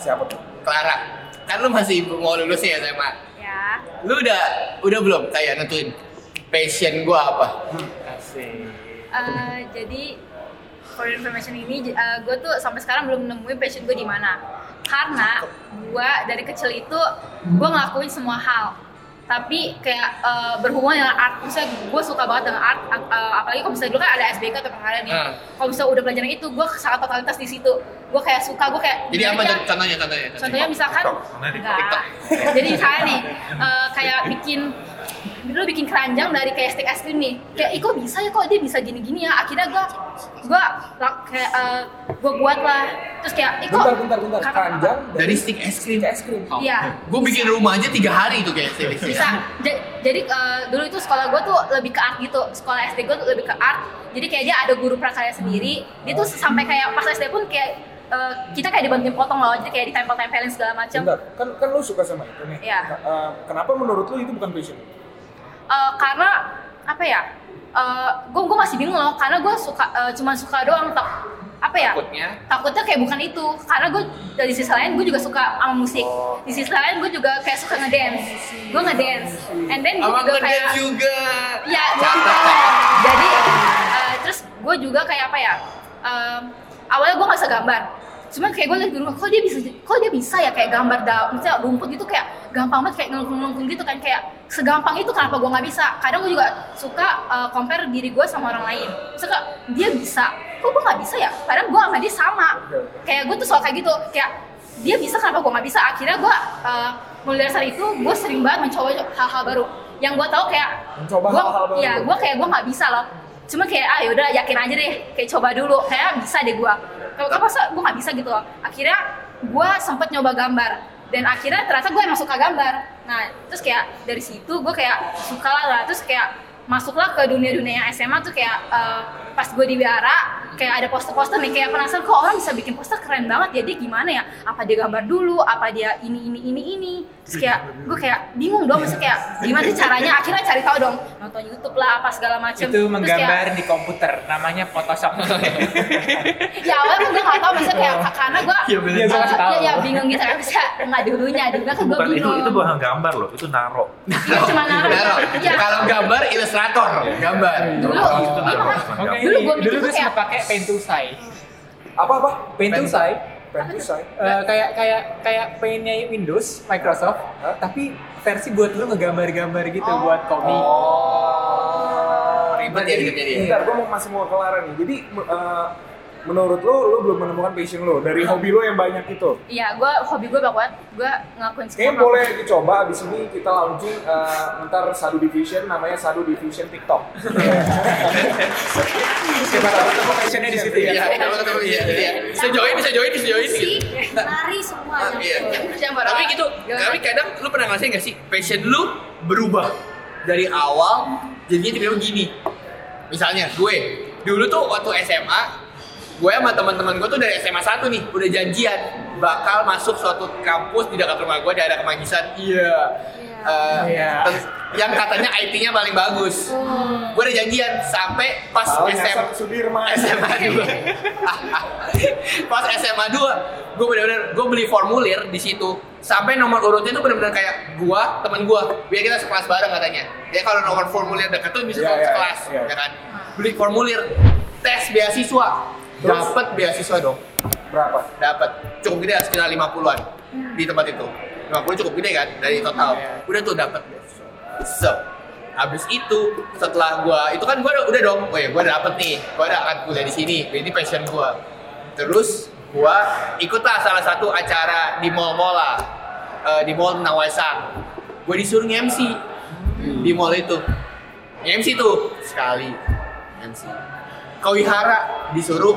Siapa tuh? Clara kan lu masih mau lulus ya SMA Ya. lu udah udah belum kayak nentuin passion gua apa Asik. Eh, jadi for information ini gue tuh sampai sekarang belum nemuin passion gue di mana. Karena gue dari kecil itu gue ngelakuin semua hal. Tapi kayak eh, berhubungan dengan art, misalnya gue suka banget dengan art, eh, apalagi kalau misalnya dulu kan ada SBK atau perkara nih. Hmm. Kalau misalnya udah pelajaran itu, gue sangat totalitas di situ. Gue kayak suka, gue kayak. jadi apa ya, contohnya contohnya Contohnya misalkan di enggak. Jadi misalnya nih eh, kayak bikin dulu bikin keranjang dari kayak stick es krim nih. Kayak ih kok bisa ya kok dia bisa gini-gini ya. Akhirnya gua gua la- kayak eh, gua buat lah. Terus kayak ih kok Bentar, bentar, bentar. kakak- Keranjang dari stick es krim es krim. Iya. gue bikin rumah aja tiga hari tuh kayak sih Bisa. Ja- jadi eh, dulu itu sekolah gua tuh lebih ke art gitu. Sekolah SD gua tuh lebih ke art. Jadi kayak dia ada guru prakarya sendiri. Dia tuh sampai kayak pas SD pun kayak eh, kita kayak dibantuin potong loh. Jadi kayak ditempel-tempelin segala macam. Bentar, kan kan lu suka sama itu nih. Iya. Eh, kenapa menurut lu itu bukan passion? Eh, karena apa ya gue gue masih bingung loh karena gue suka eh, cuma suka doang tak apa ya takutnya takutnya kayak bukan itu karena gue dari sisi lain gue juga suka sama musik Oh. di sisi lain gue juga kayak suka ngedance gue ngedance and then gue juga kayak juga ya jadi eh, terus gue juga kayak apa ya em, awalnya gue nggak bisa gambar cuman kayak gue liat di rumah kok dia bisa kok dia bisa ya kayak gambar da misalnya rumput gitu kayak gampang banget kayak ngelungkung-ngelungkung gitu kan. Kayak segampang itu kenapa gue nggak bisa? Kadang gue juga suka eh, compare diri gue sama orang lain. Suka dia bisa kok gue nggak bisa ya? Padahal gue sama dia sama. Kayak gue tuh soal kayak gitu. Kayak dia bisa kenapa gue nggak bisa? Akhirnya gue eh, mulai dari saat itu gue sering banget mencoba hal-hal baru. Yang gue tahu kayak Mencoba gua, hal-hal baru. ya gue kayak gue nggak bisa loh cuma kayak ah yaudah yakin aja deh kayak coba dulu. Kayak bisa deh gue kalau kalau masa gue nggak bisa gitu loh. Akhirnya gue sempet nyoba gambar. Dan akhirnya ternyata gue emang suka gambar. Nah terus kayak dari situ gue kayak suka lah, lah terus kayak masuklah ke dunia-dunia yang SMA tuh kayak eh, pas gue di Wiara kayak ada poster-poster nih. Kayak penasaran kok orang bisa bikin poster? Keren banget. Ya gimana ya? Apa dia gambar dulu? Apa dia ini ini ini ini terus kayak gue kayak bingung dong maksudnya kayak gimana sih caranya akhirnya cari tahu dong nonton YouTube lah apa segala macem Itu Terus kayak- menggambar di komputer, namanya Photoshop. ya awalnya gue gak tau maksudnya kayak karena gue bener. Gua kasih tahu. ya, ya bingung gitu kan bisa nggak dulunya dulu kan gue Bukan itu bingung itu bukan gambar loh, itu naro. iya cuma naruh Naro. Iya. kalau gambar ilustrator gambar dulu Itu iya, naro. Dulu gua dulu gue kayak- sempat pakai Pentusai. Apa apa? Pentusai Pentusai. eh, kayak kayak kayak pengennya Windows Microsoft, Hah? tapi versi buat lu ngegambar-gambar gitu buat komik. oh ribet ya ribet jadi ya? Bentar, gue mau masih mau kelar nih. Jadi eh, menurut lu, lu belum menemukan passion lu dari hobi lu yang banyak itu. iya gue hobi gue banget gue Kayaknya semua boleh dicoba abis ini kita launching eh, ntar Sadu Division namanya Sadu Division TikTok. Siapa tahu ketemu passionnya di situ ya. Iya, tahu ketemu iya, iya. Bisa join, bisa join, bisa join gitu. lari semua Ah, yang Iya. Tapi gitu, tapi kadang lu pernah ngerasain gak sih passion lu berubah dari awal jadinya tiba-tiba gini. Misalnya gue dulu tuh waktu SMA, gue sama teman-teman gue tuh dari SMA 1 nih udah janjian bakal masuk suatu kampus di dekat rumah gue daerah Kemangisan. Iya. Eh, Iya. ten- yang katanya IT-nya paling bagus. Gue udah janjian sampai pas Salah SMA. SMA 2 pas SMA 2 gue bener-bener gue beli formulir di situ sampai nomor urutnya tuh bener-bener kayak gua temen gua biar kita sekelas bareng katanya ya kalau nomor formulir deket tuh bisa Iya, iya, sekelas iya. ya kan beli formulir tes beasiswa? Dapat beasiswa dong. Berapa? dapat. Cukup gede lah, sekitar 50-an di tempat itu. 50 cukup gede kan dari total. udah tuh dapat beasiswa. So Habis itu setelah gua itu kan gua udah, udah dong, oh ya gua dapet nih, gua udah akan kuliah di sini, ini passion gua. Terus gua ikutlah salah satu acara di mall-mall lah, Eh, di mall Nawasang. Gua disuruh nge-MC di mall itu, nge-MC tuh. Sekali, MC. Kau Wihara disuruh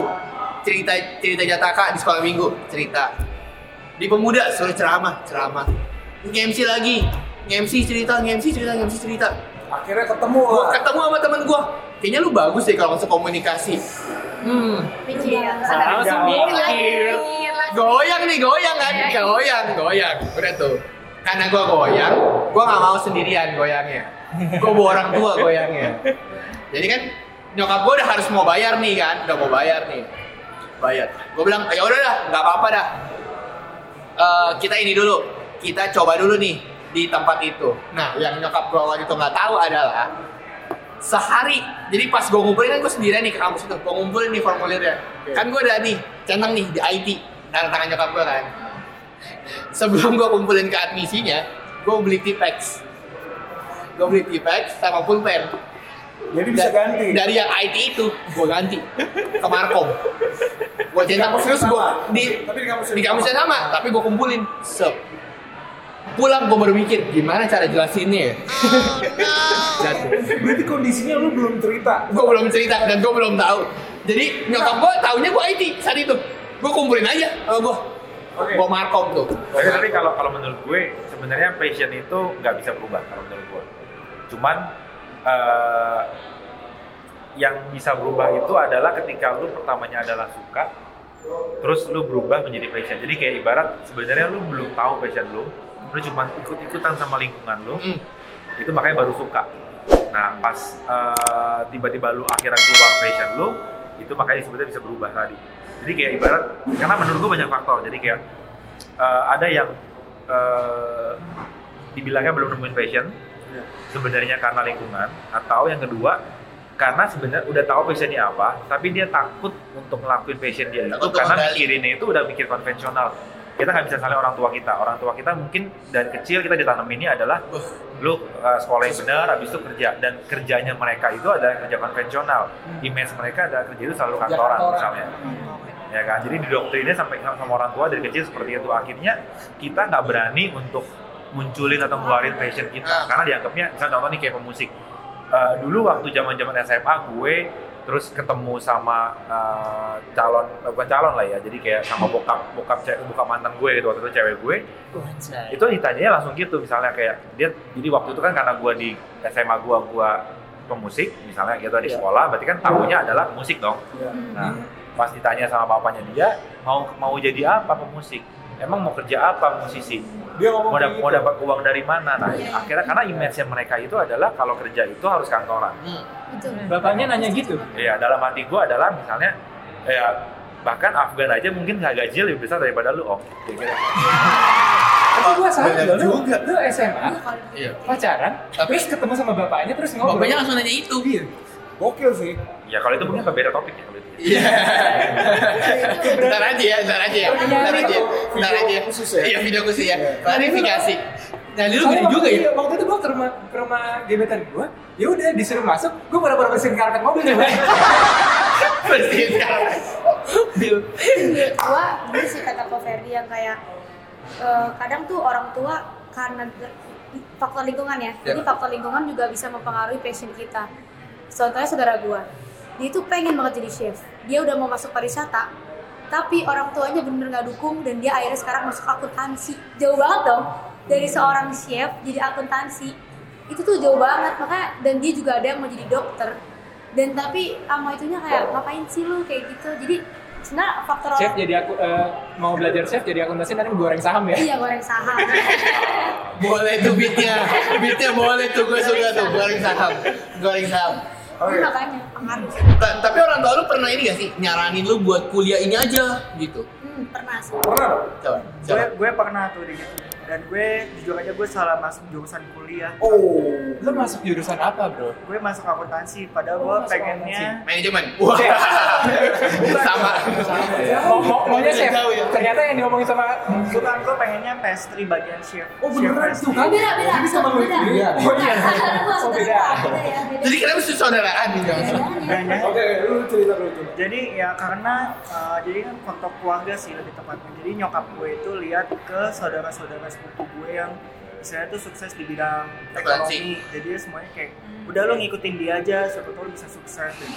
cerita cerita jataka di sekolah minggu. Cerita. Di pemuda suruh ceramah ceramah. nge-MC lagi. nge-MC cerita nge-MC cerita nge-MC cerita. Akhirnya ketemu gua lah. ketemu sama temen gua. Kayaknya lu bagus deh kalau masuk komunikasi. Hmm. Mikir Langsung mikir. goyang nih goyang kan? Goyang goyang. Udah tuh. Karena gua goyang gua nggak mau sendirian goyangnya. Gua bawa orang tua goyangnya. Jadi kan nyokap gua udah harus mau bayar nih kan udah mau bayar nih bayar gua bilang ya udah dah nggak apa-apa dah eh, kita ini dulu, kita coba dulu nih di tempat itu. Nah, yang nyokap gue waktu itu nggak tahu adalah sehari. Jadi pas gue ngumpulin kan gue sendirian nih ke kampus itu, gue ngumpulin nih formulirnya. Kan gue udah nih centang nih di IT, tanda tangan nyokap gue kan. Sebelum gue kumpulin ke admisinya, gue beli Tipex. Gue beli Tipex sama pulpen. Jadi bisa Da- ganti. Dari yang IT itu, gue ganti ke Markom. Gue kampus terus yang gue sama? di Tapi di kampus yang di kampusnya sama, tapi gue kumpulin. Sep. Pulang gue baru mikir gimana cara jelasinnya ya. Dan Berarti kondisinya lu belum cerita. gue belum cerita dan gue belum tahu. Jadi nyokap gue taunya gue IT saat itu. Gue kumpulin aja sama gue. Oke. Gue Markom tuh. Tapi, tapi kalau kalau menurut gue sebenarnya passion itu nggak bisa berubah kalau menurut gue. Cuman eh, yang bisa berubah itu adalah ketika lu pertamanya adalah suka, terus lu berubah menjadi passion. Jadi kayak ibarat sebenarnya lu belum tahu passion lu, lu cuma ikut-ikutan sama lingkungan lu, Hmm. itu makanya baru suka. Nah pas eh, tiba-tiba lu akhirnya keluar passion lu, itu makanya disebutnya bisa berubah tadi. Jadi kayak ibarat, karena menurut gue banyak faktor. Jadi kayak eh, ada yang eh, dibilangnya belum nemuin passion, sebenarnya karena lingkungan, atau yang kedua karena sebenarnya udah tahu passionnya apa, tapi dia takut untuk ngelakuin passion dia itu Takut karena mikirinnya itu udah mikir konvensional. Kita nggak bisa salah orang tua kita. Orang tua kita mungkin dari kecil kita ditanaminnya adalah lu uh, sekolah yang benar, habis itu kerja dan kerjanya mereka itu adalah kerja konvensional. Image mereka adalah kerja itu selalu kantoran kantoran. misalnya. Ya kan, jadi didoktrinnya sampai sama orang tua dari kecil seperti itu. Akhirnya kita nggak berani untuk munculin atau ngeluarin passion kita. Ah. karena dianggapnya misalnya contoh nih kayak pemusik. Eh, dulu waktu zaman zaman SMA gue terus ketemu sama eh, calon eh, bukan calon lah ya jadi kayak sama bokap bokap bokap mantan gue gitu waktu itu cewek gue. Itu ditanyanya langsung gitu misalnya kayak dia jadi waktu itu kan karena gue di SMA gue gue pemusik misalnya gitu di sekolah berarti kan tahunya adalah musik dong. Nah pas ditanya sama bapaknya dia mau mau jadi apa pemusik emang mau kerja apa musisi Dia ngomong mau, dap- mau gitu. dapat uang dari mana nah akhirnya karena image mereka itu adalah kalau kerja itu harus kantoran Hmm. Betul. Bapaknya nanya gitu. Iya, dalam hati gue adalah misalnya ya bahkan Afgan aja mungkin nggak gaji lebih besar daripada lu om. Gitu. Tapi gua salah loh, lu, juga. lu SMA, Iya. pacaran, Tapi- terus ketemu sama bapaknya, terus ngobrol. Bapaknya langsung nanya itu. Iya. Gokil sih. Ya kalau itu mungkin beda topik ya kalau itu. Iya. Bentar aja ya, bentar aja ya. Bentar aja. Bentar aja. Video khusus ya? Iya, video khusus ya. Klarifikasi. Nah, dulu Soalnya gini waktu juga ya. itu- Waktu itu gua ke rumah ke rumah gebetan gua, ya udah disuruh masuk, gua pura-pura bersihin karpet mobil. Bersihin sekarang. Bil. gua ini sih kata Ko Ferdi yang kayak eh, kadang tuh orang tua karena faktor lingkungan ya jadi Ya. faktor lingkungan juga bisa mempengaruhi passion kita contohnya saudara gua dia tuh pengen banget jadi chef dia udah mau masuk pariwisata tapi orang tuanya bener nggak dukung dan dia akhirnya sekarang masuk akuntansi jauh banget dong dari seorang chef jadi akuntansi itu tuh jauh banget makanya dan dia juga ada yang mau jadi dokter dan tapi sama itunya kayak ngapain sih lu kayak gitu jadi sebenarnya faktor Chef orang jadi aku eh, mau belajar chef jadi akuntansi nanti goreng saham ya. iya goreng saham Boleh tuh beatnya. Beatnya boleh tuh, gue suka tuh. Goreng saham. Goreng saham. Oke. Ini makanya pengaruh Ta- Tapi orang tua lu pernah ini gak sih? Nyaranin lu buat kuliah ini aja gitu. hmm, pernah sih Pernah? Coba. gue gue pernah tuh di gitu dan gue jujur aja gue salah masuk jurusan kuliah Oh. Lu masuk jurusan apa, Bro? gue masuk akuntansi padahal Oh, gue pengennya Manajemen. Wah. Sama. Mau, mau, maunya chef. Ya. Ternyata yang diomongin sama bukan gue pengennya pastry bagian chef Oh beneran tuh Oh, beda beda Jadi sama Iya. Oh iya. Oh, beda. beda beda Jadi kenapa sih saudaraan? Bedanya, Oke, lu cerita dulu jadi ya karena uh, jadi kan faktor keluarga sih lebih tepatnya jadi nyokap gue itu lihat ke saudara-saudara sepupu gue yang saya tuh sukses di bidang ekonomi. Jadi semuanya kayak udah lo ngikutin dia aja siapa tahu lo bisa sukses. Dan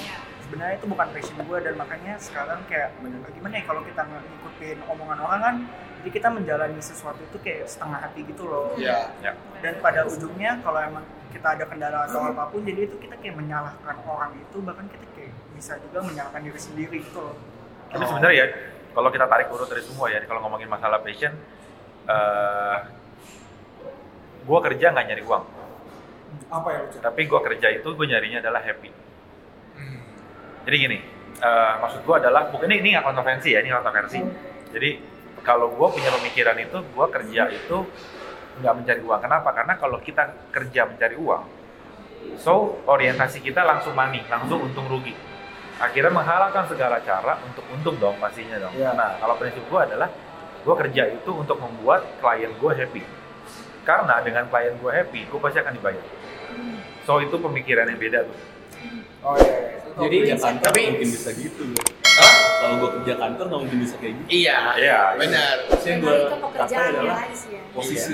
sebenarnya itu bukan passion gue dan makanya sekarang kayak gimana ya kalau kita ngikutin omongan orang kan jadi kita menjalani sesuatu itu kayak setengah hati gitu loh. Iya. Ya. dan pada ujungnya kalau emang kita ada kendala atau apa pun jadi itu kita kayak menyalahkan orang itu bahkan kita kayak bisa juga menyalahkan diri sendiri gitu loh. Tapi sebenarnya ya kalau kita tarik urut dari semua ya kalau ngomongin masalah passion, eh gue kerja nggak nyari uang, Apa cerita? tapi gue kerja itu gue nyarinya adalah happy. Jadi gini, eh, maksud gue adalah bukan ini ini nggak kontroversi ya, ini kontroversi. Jadi kalau gue punya pemikiran itu gue kerja itu nggak mencari uang kenapa karena kalau kita kerja mencari uang so orientasi kita langsung money langsung untung rugi akhirnya menghalalkan segala cara untuk untung dong pastinya dong Iya. nah kalau prinsip gue adalah gue kerja itu untuk membuat klien gue happy karena dengan klien gue happy gue pasti akan dibayar so itu pemikiran yang beda tuh Oh iya. iya. Jadi kerja kantor Tapi- nggak mungkin bisa gitu. Hah? Kalau gue kerja kantor nggak mungkin bisa kayak gitu. Iya, Iya, benar. Terus yang gue pekerjaannya adalah sih ya posisi.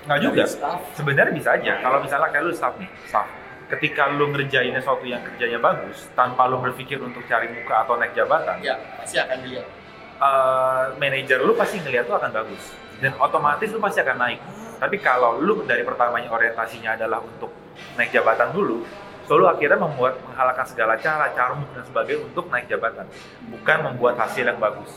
nggak juga Dari staff. sebenarnya bisa aja kalau misalnya kayak lu staff nih staff ketika lu ngerjain sesuatu yang kerjanya bagus tanpa lu berpikir untuk cari muka atau naik jabatan Ya, pasti akan dilihat. Eh, manajer lu pasti ngeliat lu akan bagus. Dan otomatis lu pasti akan naik. Tapi kalau lu dari pertamanya orientasinya adalah untuk naik jabatan dulu so lu akhirnya membuat menghalalkan segala cara carmuk dan sebagainya untuk naik jabatan. Bukan membuat hasil yang bagus